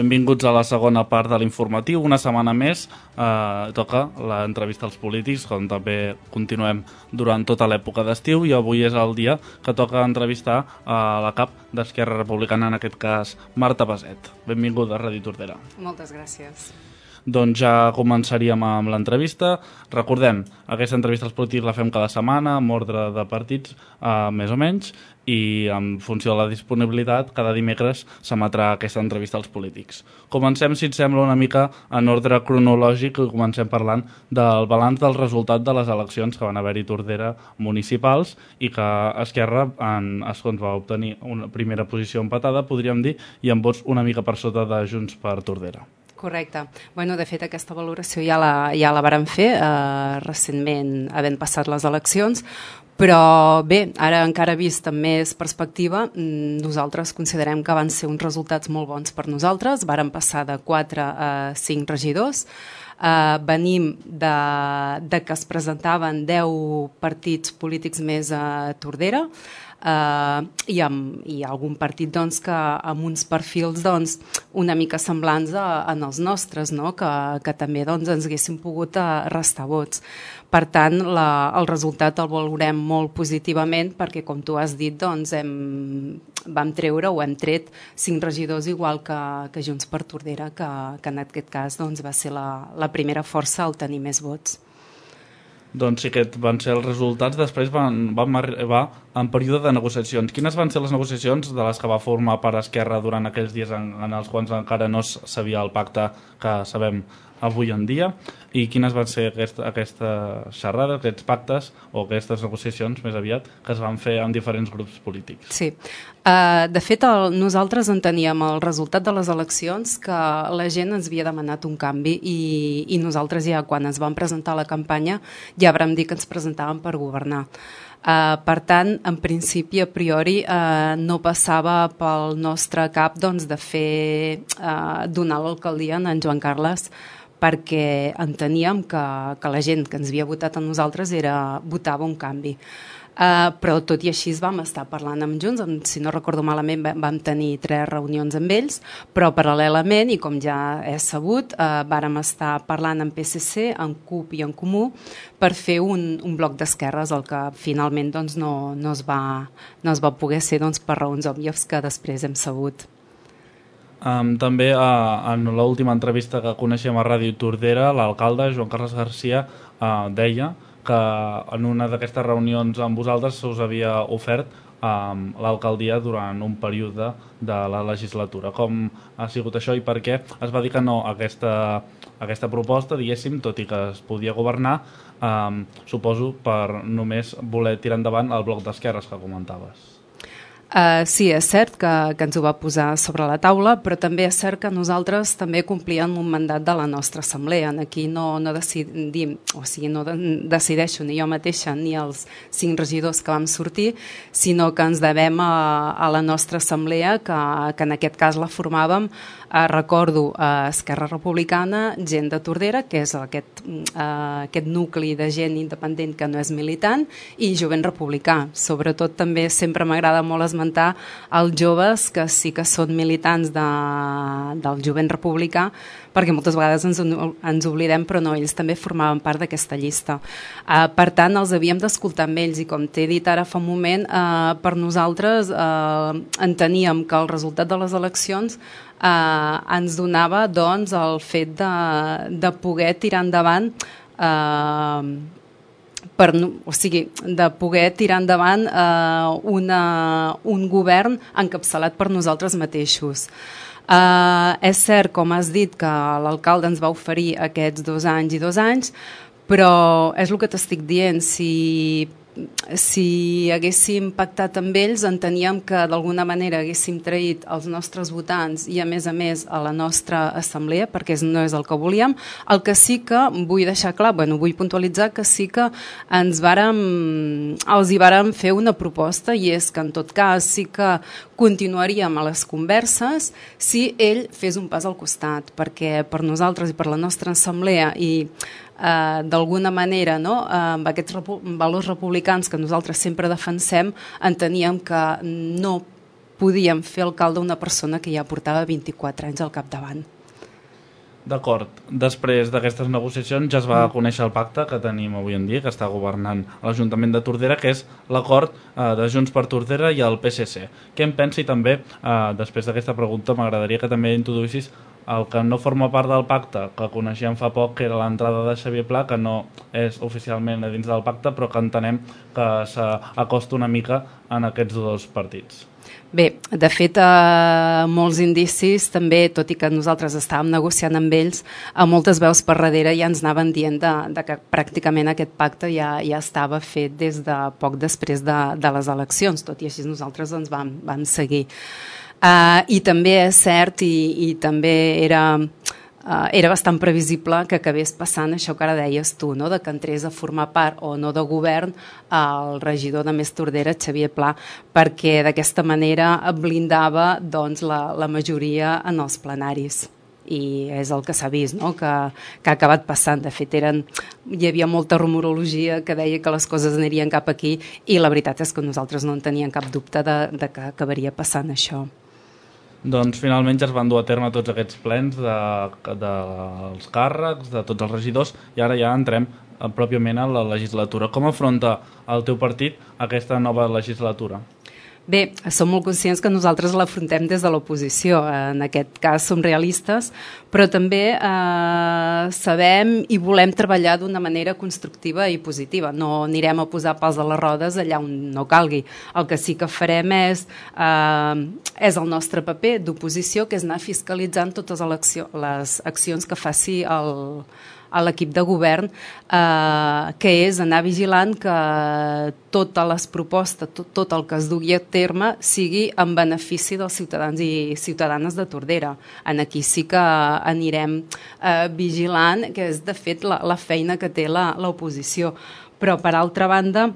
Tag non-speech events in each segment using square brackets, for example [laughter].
Benvinguts a la segona part de l'informatiu. Una setmana més eh, toca l'entrevista als polítics, com també continuem durant tota l'època d'estiu, i avui és el dia que toca entrevistar a la cap d'Esquerra Republicana, en aquest cas Marta Baset. Benvinguda a Ràdio Tordera. Moltes gràcies. Doncs ja començaríem amb l'entrevista. Recordem, aquesta entrevista als polítics la fem cada setmana, amb ordre de partits, eh, més o menys, i en funció de la disponibilitat, cada dimecres s'emetrà aquesta entrevista als polítics. Comencem, si et sembla, una mica en ordre cronològic i comencem parlant del balanç del resultat de les eleccions que van haver-hi Tordera municipals i que Esquerra en escons va obtenir una primera posició empatada, podríem dir, i amb vots una mica per sota de Junts per Tordera. Correcte. Bueno, de fet, aquesta valoració ja la, ja la vàrem fer eh, recentment, havent passat les eleccions, però bé, ara encara vist amb més perspectiva, mm, nosaltres considerem que van ser uns resultats molt bons per nosaltres. Varen passar de 4 a 5 regidors, Uh, venim de, de que es presentaven 10 partits polítics més a Tordera, eh, i, amb, i algun partit doncs, que amb uns perfils doncs, una mica semblants a, en els nostres, no? que, que també doncs, ens haguéssim pogut uh, restar vots. Per tant, la, el resultat el valorem molt positivament perquè, com tu has dit, doncs, hem, vam treure o hem tret cinc regidors igual que, que Junts per Tordera, que, que en aquest cas doncs, va ser la, la primera força al tenir més vots. Doncs sí, aquests van ser els resultats. Després van, vam arribar en període de negociacions. Quines van ser les negociacions de les que va formar per Esquerra durant aquells dies en, en els quals encara no sabia el pacte que sabem avui en dia i quines van ser aquesta, aquesta xerrada, aquests pactes o aquestes negociacions més aviat que es van fer en diferents grups polítics. Sí, uh, de fet el, nosaltres enteníem el resultat de les eleccions que la gent ens havia demanat un canvi i, i nosaltres ja quan ens vam presentar la campanya ja vam dir que ens presentàvem per governar. Uh, per tant, en principi, a priori, uh, no passava pel nostre cap doncs, de fer uh, donar l'alcaldia a en Joan Carles perquè enteníem que, que la gent que ens havia votat a nosaltres era, votava un canvi. Uh, però tot i així vam estar parlant amb Junts, amb, si no recordo malament vam tenir tres reunions amb ells, però paral·lelament, i com ja és sabut, uh, vàrem estar parlant amb PSC, amb CUP i en Comú per fer un, un bloc d'esquerres, el que finalment doncs, no, no, es va, no es va poder ser doncs, per raons òbvies que després hem sabut. Um, també uh, en l'última entrevista que coneixem a Ràdio Tordera, l'alcalde Joan Carles Garcia uh, deia que en una d'aquestes reunions amb vosaltres se us havia ofert um, l'alcaldia durant un període de la legislatura. Com ha sigut això i per què es va dir que no a aquesta, aquesta proposta, diguéssim, tot i que es podia governar, um, suposo per només voler tirar endavant el bloc d'esquerres que comentaves. Uh, sí, és cert que, que ens ho va posar sobre la taula, però també és cert que nosaltres també complíem un mandat de la nostra assemblea. Aquí no, no decidim, o sigui, no de, decideixo ni jo mateixa ni els cinc regidors que vam sortir, sinó que ens devem a, a la nostra assemblea, que, que en aquest cas la formàvem eh, recordo eh, Esquerra Republicana, gent de Tordera, que és aquest, eh, aquest nucli de gent independent que no és militant, i jovent republicà. Sobretot també sempre m'agrada molt esmentar els joves que sí que són militants de, del jovent republicà, perquè moltes vegades ens, ens oblidem, però no, ells també formaven part d'aquesta llista. Uh, per tant, els havíem d'escoltar amb ells i com t'he dit ara fa un moment, uh, per nosaltres uh, enteníem que el resultat de les eleccions eh, ens donava doncs, el fet de, de poder tirar endavant eh, per, o sigui, de poder tirar endavant eh, una, un govern encapçalat per nosaltres mateixos. Uh, és cert, com has dit, que l'alcalde ens va oferir aquests dos anys i dos anys, però és el que t'estic dient, si si haguéssim pactat amb ells enteníem que d'alguna manera haguéssim traït els nostres votants i a més a més a la nostra assemblea perquè no és el que volíem. El que sí que vull deixar clar bueno, vull puntualitzar que sí que ens vàrem els hi vàrem fer una proposta i és que en tot cas sí que continuaríem a les converses si ell fes un pas al costat perquè per nosaltres i per la nostra assemblea i eh, d'alguna manera no, eh, amb aquests repu valors republicans que nosaltres sempre defensem, enteníem que no podíem fer alcalde una persona que ja portava 24 anys al capdavant. D'acord. Després d'aquestes negociacions ja es va mm. conèixer el pacte que tenim avui en dia, que està governant l'Ajuntament de Tordera, que és l'acord eh, de Junts per Tordera i el PSC. Què en pensi també, eh, després d'aquesta pregunta, m'agradaria que també introduïssis el que no forma part del pacte, que coneixíem fa poc, que era l'entrada de Xavier Pla, que no és oficialment dins del pacte, però que entenem que s'acosta una mica en aquests dos partits. Bé, de fet, eh, molts indicis també, tot i que nosaltres estàvem negociant amb ells, a moltes veus per darrere ja ens anaven dient de, de que pràcticament aquest pacte ja, ja estava fet des de poc després de, de les eleccions, tot i així nosaltres ens vam, vam seguir. Uh, I també és cert, i, i també era uh, era bastant previsible que acabés passant això que ara deies tu, no? de que entrés a formar part o no de govern el regidor de Més Tordera, Xavier Pla, perquè d'aquesta manera blindava doncs, la, la majoria en els plenaris i és el que s'ha vist, no? que, que ha acabat passant. De fet, eren, hi havia molta rumorologia que deia que les coses anirien cap aquí i la veritat és que nosaltres no en teníem cap dubte de, de que acabaria passant això. Doncs finalment ja es van dur a terme tots aquests plens dels de, de càrrecs, de tots els regidors, i ara ja entrem pròpiament a la legislatura. Com afronta el teu partit aquesta nova legislatura? Bé, som molt conscients que nosaltres l'afrontem des de l'oposició. En aquest cas som realistes, però també eh, sabem i volem treballar d'una manera constructiva i positiva. No anirem a posar pals a les rodes allà on no calgui. El que sí que farem és, eh, és el nostre paper d'oposició, que és anar fiscalitzant totes les accions que faci el, a l'equip de govern, eh, que és anar vigilant que totes les propostes, tot, tot el que es dugui a terme sigui en benefici dels ciutadans i ciutadanes de Tordera. En aquí sí que anirem eh, vigilant, que és de fet la, la feina que té l'oposició. Però per altra banda,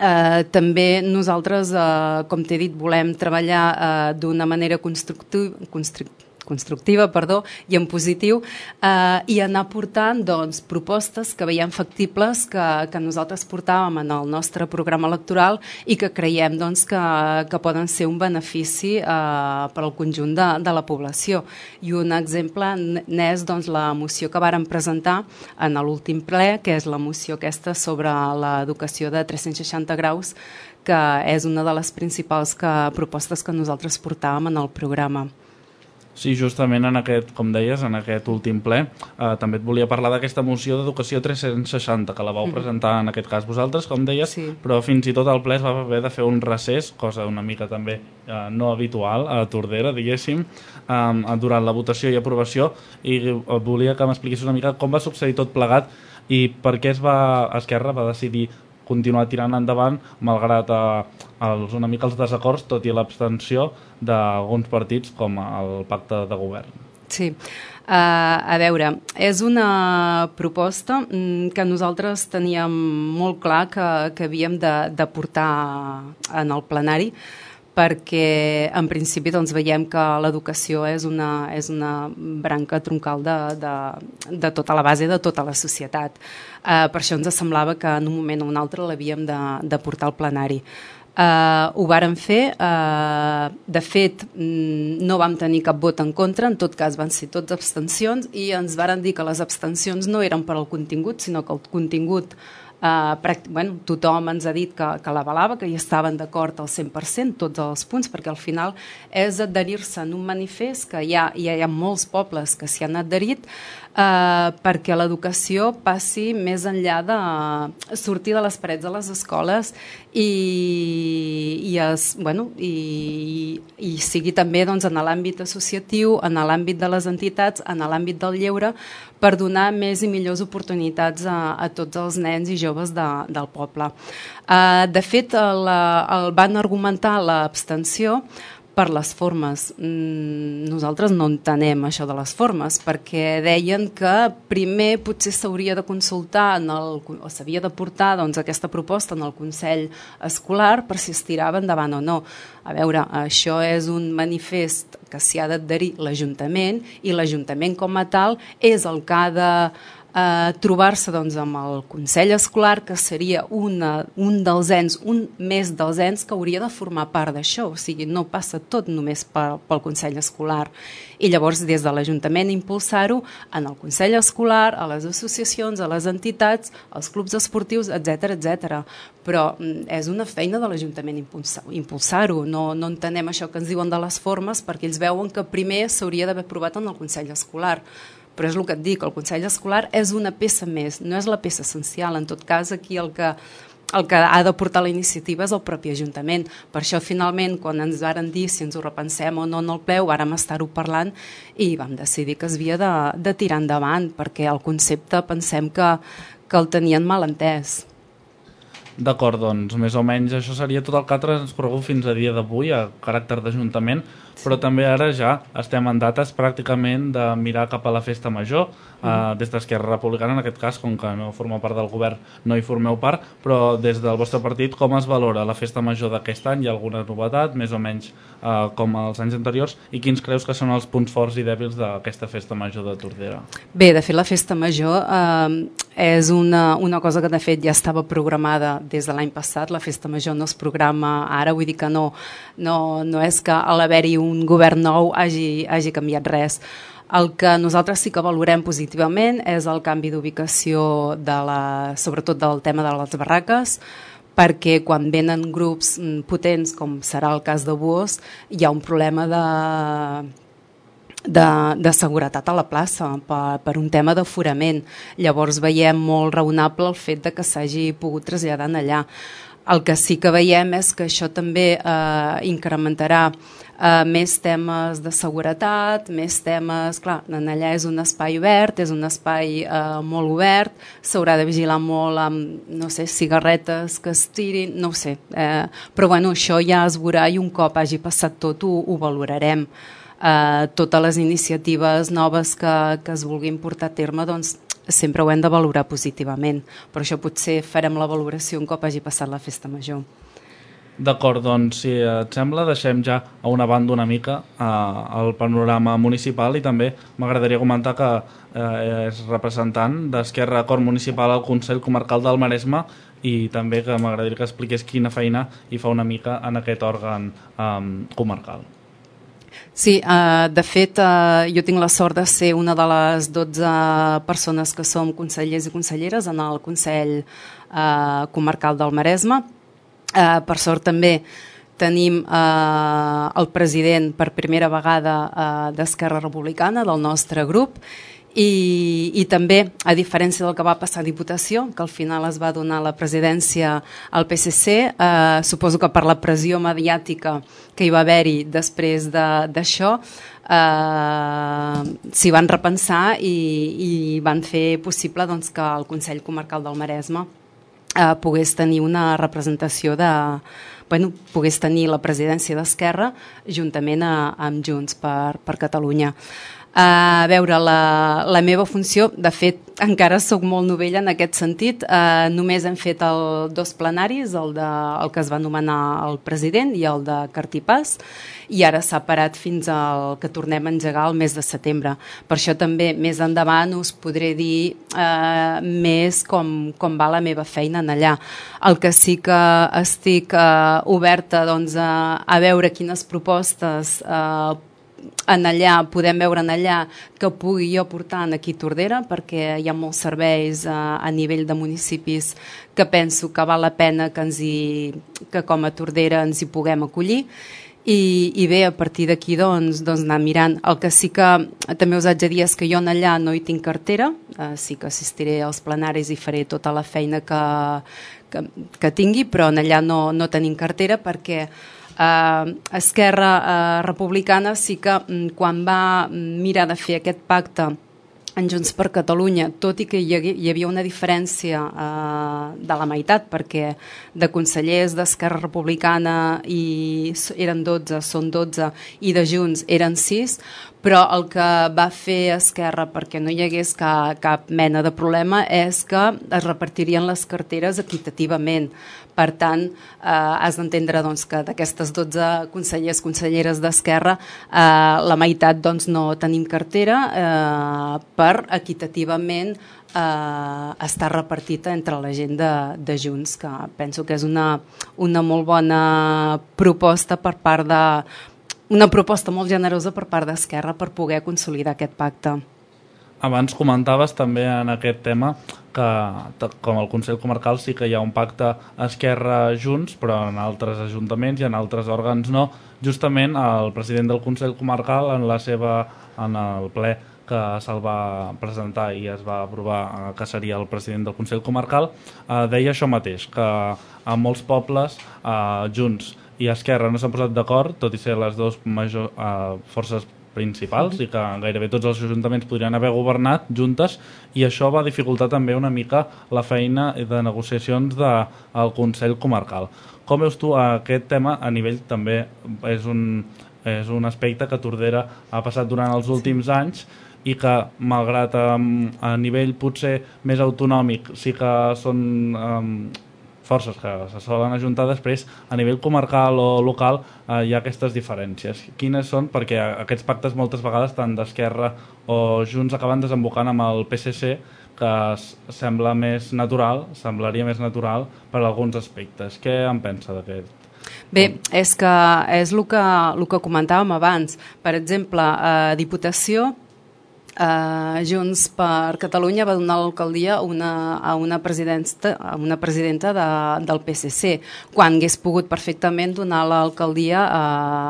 Eh, també nosaltres, eh, com t'he dit, volem treballar eh, d'una manera constructiva, constructiva constructiva perdó, i en positiu eh, i anar portant doncs, propostes que veiem factibles que, que nosaltres portàvem en el nostre programa electoral i que creiem doncs, que, que poden ser un benefici eh, per al conjunt de, de la població. I un exemple n'és doncs, la moció que vàrem presentar en l'últim ple, que és la moció aquesta sobre l'educació de 360 graus, que és una de les principals que, propostes que nosaltres portàvem en el programa. Sí, justament en aquest, com deies, en aquest últim ple, eh, també et volia parlar d'aquesta moció d'educació 360, que la vau mm. presentar en aquest cas vosaltres, com deies, sí. però fins i tot el ple es va haver de fer un recés, cosa una mica també eh, no habitual a Tordera, diguéssim, eh, durant la votació i aprovació, i volia que m'expliquis una mica com va succeir tot plegat i per què es va, Esquerra va decidir continuar tirant endavant malgrat eh, els, una mica els desacords, tot i l'abstenció d'alguns partits com el pacte de govern. Sí, uh, a veure, és una proposta mm, que nosaltres teníem molt clar que, que havíem de, de portar en el plenari, perquè en principi doncs, veiem que l'educació és, una, és una branca troncal de, de, de tota la base de tota la societat. Eh, per això ens semblava que en un moment o un altre l'havíem de, de portar al plenari. Uh, ho vàrem fer, uh, de fet mm, no vam tenir cap vot en contra, en tot cas van ser tots abstencions i ens varen dir que les abstencions no eren per al contingut, sinó que el contingut bueno, tothom ens ha dit que, que l'avalava, que hi estaven d'acord al 100%, tots els punts, perquè al final és adherir-se en un manifest que ha, hi ha, hi ha molts pobles que s'hi han adherit uh, perquè l'educació passi més enllà de sortir de les parets de les escoles i, i, es, bueno, i, i sigui també doncs, en l'àmbit associatiu, en l'àmbit de les entitats, en l'àmbit del lleure, per donar més i millors oportunitats a, a tots els nens i joves de, del poble. Uh, de fet, el, el van argumentar l'abstenció per les formes. Mm, nosaltres no entenem això de les formes, perquè deien que primer potser s'hauria de consultar en el, o s'havia de portar doncs, aquesta proposta en el Consell Escolar per si es tirava endavant o no. A veure, això és un manifest que s'hi ha d'adherir l'Ajuntament i l'Ajuntament com a tal és el que ha de eh, trobar-se doncs, amb el Consell Escolar, que seria una, un dels ens, un més dels ens que hauria de formar part d'això, o sigui, no passa tot només pel, pel Consell Escolar. I llavors, des de l'Ajuntament, impulsar-ho en el Consell Escolar, a les associacions, a les entitats, als clubs esportius, etc etc. Però mm, és una feina de l'Ajuntament impulsar-ho, no, no entenem això que ens diuen de les formes perquè ells veuen que primer s'hauria d'haver aprovat en el Consell Escolar però és el que et dic, el Consell Escolar és una peça més, no és la peça essencial. En tot cas, aquí el que, el que ha de portar la iniciativa és el propi Ajuntament. Per això, finalment, quan ens varen dir si ens ho repensem o no en el ple, ho vàrem estar-ho parlant i vam decidir que es havia de, de tirar endavant, perquè el concepte pensem que, que el tenien mal entès. D'acord, doncs més o menys això seria tot el que ha transcorregut fins a dia d'avui a caràcter d'Ajuntament però també ara ja estem en dates pràcticament de mirar cap a la festa major, mm. eh, des d'Esquerra Republicana, en aquest cas, com que no forma part del govern, no hi formeu part, però des del vostre partit, com es valora la festa major d'aquest any? Hi ha alguna novetat, més o menys eh, com els anys anteriors, i quins creus que són els punts forts i dèbils d'aquesta festa major de Tordera? Bé, de fet, la festa major eh, és una, una cosa que de fet ja estava programada des de l'any passat, la festa major no es programa ara, vull dir que no, no, no és que a l'haver-hi un govern nou hagi, hagi canviat res. El que nosaltres sí que valorem positivament és el canvi d'ubicació, de la, sobretot del tema de les barraques, perquè quan venen grups mm, potents, com serà el cas de Buos, hi ha un problema de, de, de seguretat a la plaça per, per un tema d'aforament. Llavors veiem molt raonable el fet de que s'hagi pogut traslladar allà. El que sí que veiem és que això també eh, incrementarà eh, més temes de seguretat, més temes... Clar, allà és un espai obert, és un espai eh, molt obert, s'haurà de vigilar molt amb, no sé, cigarretes que es tirin, no ho sé. Eh, però bueno, això ja es veurà i un cop hagi passat tot ho, ho valorarem eh, totes les iniciatives noves que, que es vulguin portar a terme doncs, sempre ho hem de valorar positivament, però això potser farem la valoració un cop hagi passat la festa major. D'acord, doncs si et sembla deixem ja a una banda una mica eh, el panorama municipal i també m'agradaria comentar que eh, és representant d'Esquerra Acord Municipal al Consell Comarcal del Maresme i també que m'agradaria que expliqués quina feina hi fa una mica en aquest òrgan eh, comarcal. Sí, uh, de fet, uh, jo tinc la sort de ser una de les 12 persones que som consellers i conselleres en el Consell uh, Comarcal del Maresme. Uh, per sort també tenim uh, el president per primera vegada uh, d'Esquerra Republicana del nostre grup i, i també, a diferència del que va passar a Diputació, que al final es va donar la presidència al PSC, eh, suposo que per la pressió mediàtica que hi va haver-hi després d'això, de, eh, s'hi van repensar i, i van fer possible doncs, que el Consell Comarcal del Maresme eh, pogués tenir una representació de, bueno, pogués tenir la presidència d'Esquerra juntament a, amb Junts per, per Catalunya. A veure, la, la meva funció, de fet, encara sóc molt novella en aquest sentit. Eh, només hem fet el, dos plenaris, el, de, el que es va anomenar el president i el de Cartipàs, i ara s'ha parat fins al que tornem a engegar el mes de setembre. Per això també més endavant us podré dir eh, més com, com va la meva feina en allà. El que sí que estic eh, oberta doncs, a, a veure quines propostes eh, en allà, podem veure en allà que pugui jo portar aquí Tordera perquè hi ha molts serveis a, a nivell de municipis que penso que val la pena que, ens hi, que com a Tordera ens hi puguem acollir i, i bé, a partir d'aquí doncs, doncs anar mirant. El que sí que també us haig de dir és que jo en allà no hi tinc cartera, eh, sí que assistiré als plenaris i faré tota la feina que, que, que tingui, però en allà no, no tenim cartera perquè eh, Esquerra eh, Republicana sí que mm, quan va mirar de fer aquest pacte en Junts per Catalunya, tot i que hi, hi havia una diferència eh, de la meitat, perquè de consellers d'Esquerra Republicana i eren 12, són 12, i de Junts eren 6, però el que va fer Esquerra perquè no hi hagués cap, cap mena de problema és que es repartirien les carteres equitativament, Per tant, eh, has d'entendre doncs, que d'aquestes 12 consellers, conselleres d'Esquerra, eh, la meitat doncs, no tenim cartera eh, per equitativament eh, està repartida entre la gent de, de Junts, que penso que és una, una molt bona proposta per part de una proposta molt generosa per part d'Esquerra per poder consolidar aquest pacte. Abans comentaves també en aquest tema que com el Consell Comarcal sí que hi ha un pacte Esquerra Junts, però en altres ajuntaments i en altres òrgans no. Justament el president del Consell Comarcal en la seva en el ple que se'l va presentar i es va aprovar eh, que seria el president del Consell Comarcal, eh, deia això mateix, que a molts pobles eh, Junts i Esquerra no s'han posat d'acord, tot i ser les dues major, eh, forces principals i que gairebé tots els ajuntaments podrien haver governat juntes i això va dificultar també una mica la feina de negociacions del de, Consell Comarcal. Com veus tu aquest tema a nivell també és un, és un aspecte que Tordera ha passat durant els últims anys i que malgrat um, a nivell potser més autonòmic sí que són um, forces que se solen ajuntar després a nivell comarcal o local eh, hi ha aquestes diferències. Quines són? Perquè aquests pactes moltes vegades tant d'Esquerra o Junts acaben desembocant amb el PSC que sembla més natural, semblaria més natural per alguns aspectes. Què en pensa d'aquest? Bé, és que és el que, el que comentàvem abans. Per exemple, a Diputació Uh, Junts per Catalunya va donar l'alcaldia una, a una presidenta, a una presidenta de, del PSC, quan hagués pogut perfectament donar l'alcaldia a,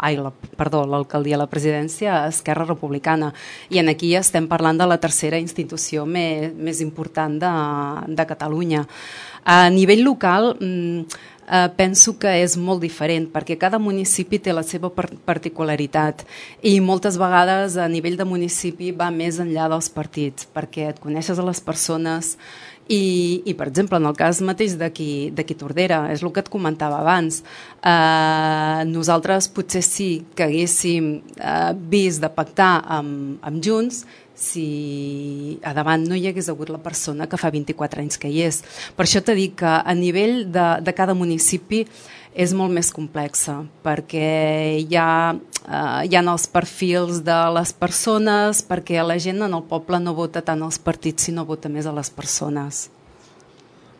ai, la, perdó, l'alcaldia, la presidència a Esquerra Republicana. I en aquí estem parlant de la tercera institució més, més important de, de Catalunya. A nivell local, mmm, eh, penso que és molt diferent perquè cada municipi té la seva particularitat i moltes vegades a nivell de municipi va més enllà dels partits perquè et coneixes a les persones i, i per exemple, en el cas mateix d'aquí Tordera, és el que et comentava abans, eh, nosaltres potser sí que haguéssim eh, vist de pactar amb, amb Junts si a davant no hi hagués hagut la persona que fa 24 anys que hi és. Per això t'he dit que a nivell de, de cada municipi és molt més complexa, perquè hi ha, eh, hi ha els perfils de les persones, perquè la gent en el poble no vota tant als partits, sinó vota més a les persones.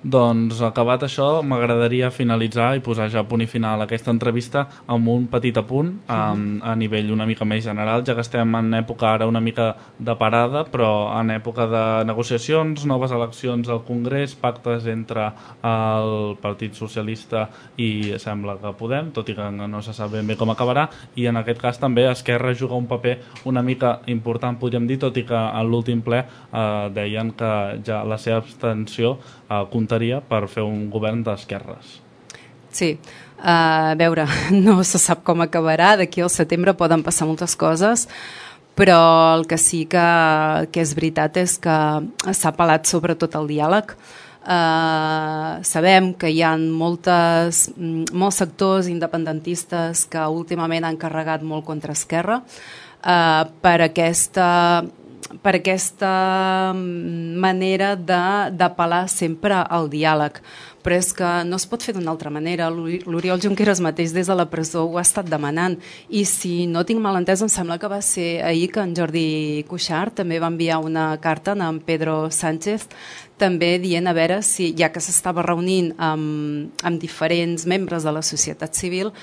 Doncs acabat això, m'agradaria finalitzar i posar ja punt i final a aquesta entrevista amb un petit apunt um, a nivell una mica més general, ja que estem en època ara una mica de parada, però en època de negociacions, noves eleccions al Congrés, pactes entre el Partit Socialista i sembla que Podem, tot i que no se sap ben bé com acabarà, i en aquest cas també Esquerra juga un paper una mica important, podríem dir, tot i que en l'últim ple eh, deien que ja la seva abstenció eh, comptaria per fer un govern d'esquerres. Sí, uh, a veure, [laughs] no se sap com acabarà, d'aquí al setembre poden passar moltes coses, però el que sí que, que és veritat és que s'ha apel·lat sobretot al diàleg. Uh, sabem que hi ha moltes, molts sectors independentistes que últimament han carregat molt contra Esquerra uh, per aquesta per aquesta manera d'apel·lar sempre al diàleg. Però és que no es pot fer d'una altra manera. L'Oriol Junqueras mateix des de la presó ho ha estat demanant. I si no tinc mal entès, em sembla que va ser ahir que en Jordi Cuixart també va enviar una carta a en Pedro Sánchez també dient a veure si, ja que s'estava reunint amb, amb diferents membres de la societat civil,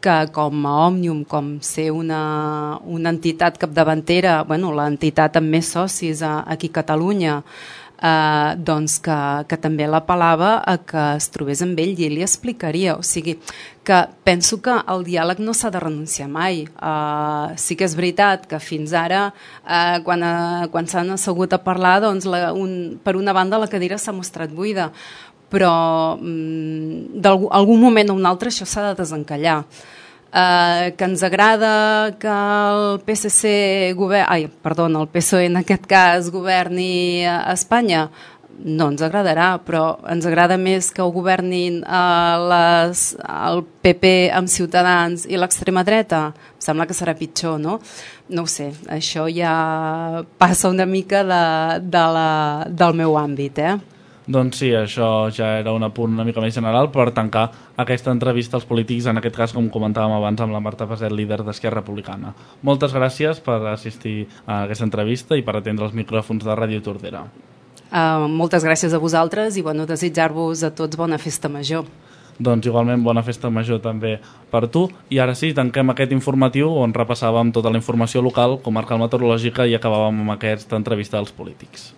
que com a Òmnium, com ser una, una entitat capdavantera, bueno, l'entitat amb més socis a, aquí a Catalunya, eh, doncs que, que també l'apel·lava a que es trobés amb ell i li explicaria. O sigui, que penso que el diàleg no s'ha de renunciar mai. Eh, sí que és veritat que fins ara, eh, quan, eh, quan s'han assegut a parlar, doncs la, un, per una banda la cadira s'ha mostrat buida, però mm, d'algun moment o un altre això s'ha de desencallar eh, que ens agrada que el PSC govern, ai, perdó, el PSOE en aquest cas governi a Espanya no ens agradarà, però ens agrada més que ho governin eh, les, el PP amb Ciutadans i l'extrema dreta? Em sembla que serà pitjor, no? No ho sé, això ja passa una mica de, de la, del meu àmbit, eh? Doncs sí, això ja era un apunt una mica més general per tancar aquesta entrevista als polítics, en aquest cas, com comentàvem abans, amb la Marta Paset, líder d'Esquerra Republicana. Moltes gràcies per assistir a aquesta entrevista i per atendre els micròfons de Ràdio Tordera. Uh, moltes gràcies a vosaltres i bueno, desitjar-vos a tots bona festa major. Doncs igualment bona festa major també per tu. I ara sí, tanquem aquest informatiu on repassàvem tota la informació local, comarcal meteorològica i acabàvem amb aquesta entrevista als polítics.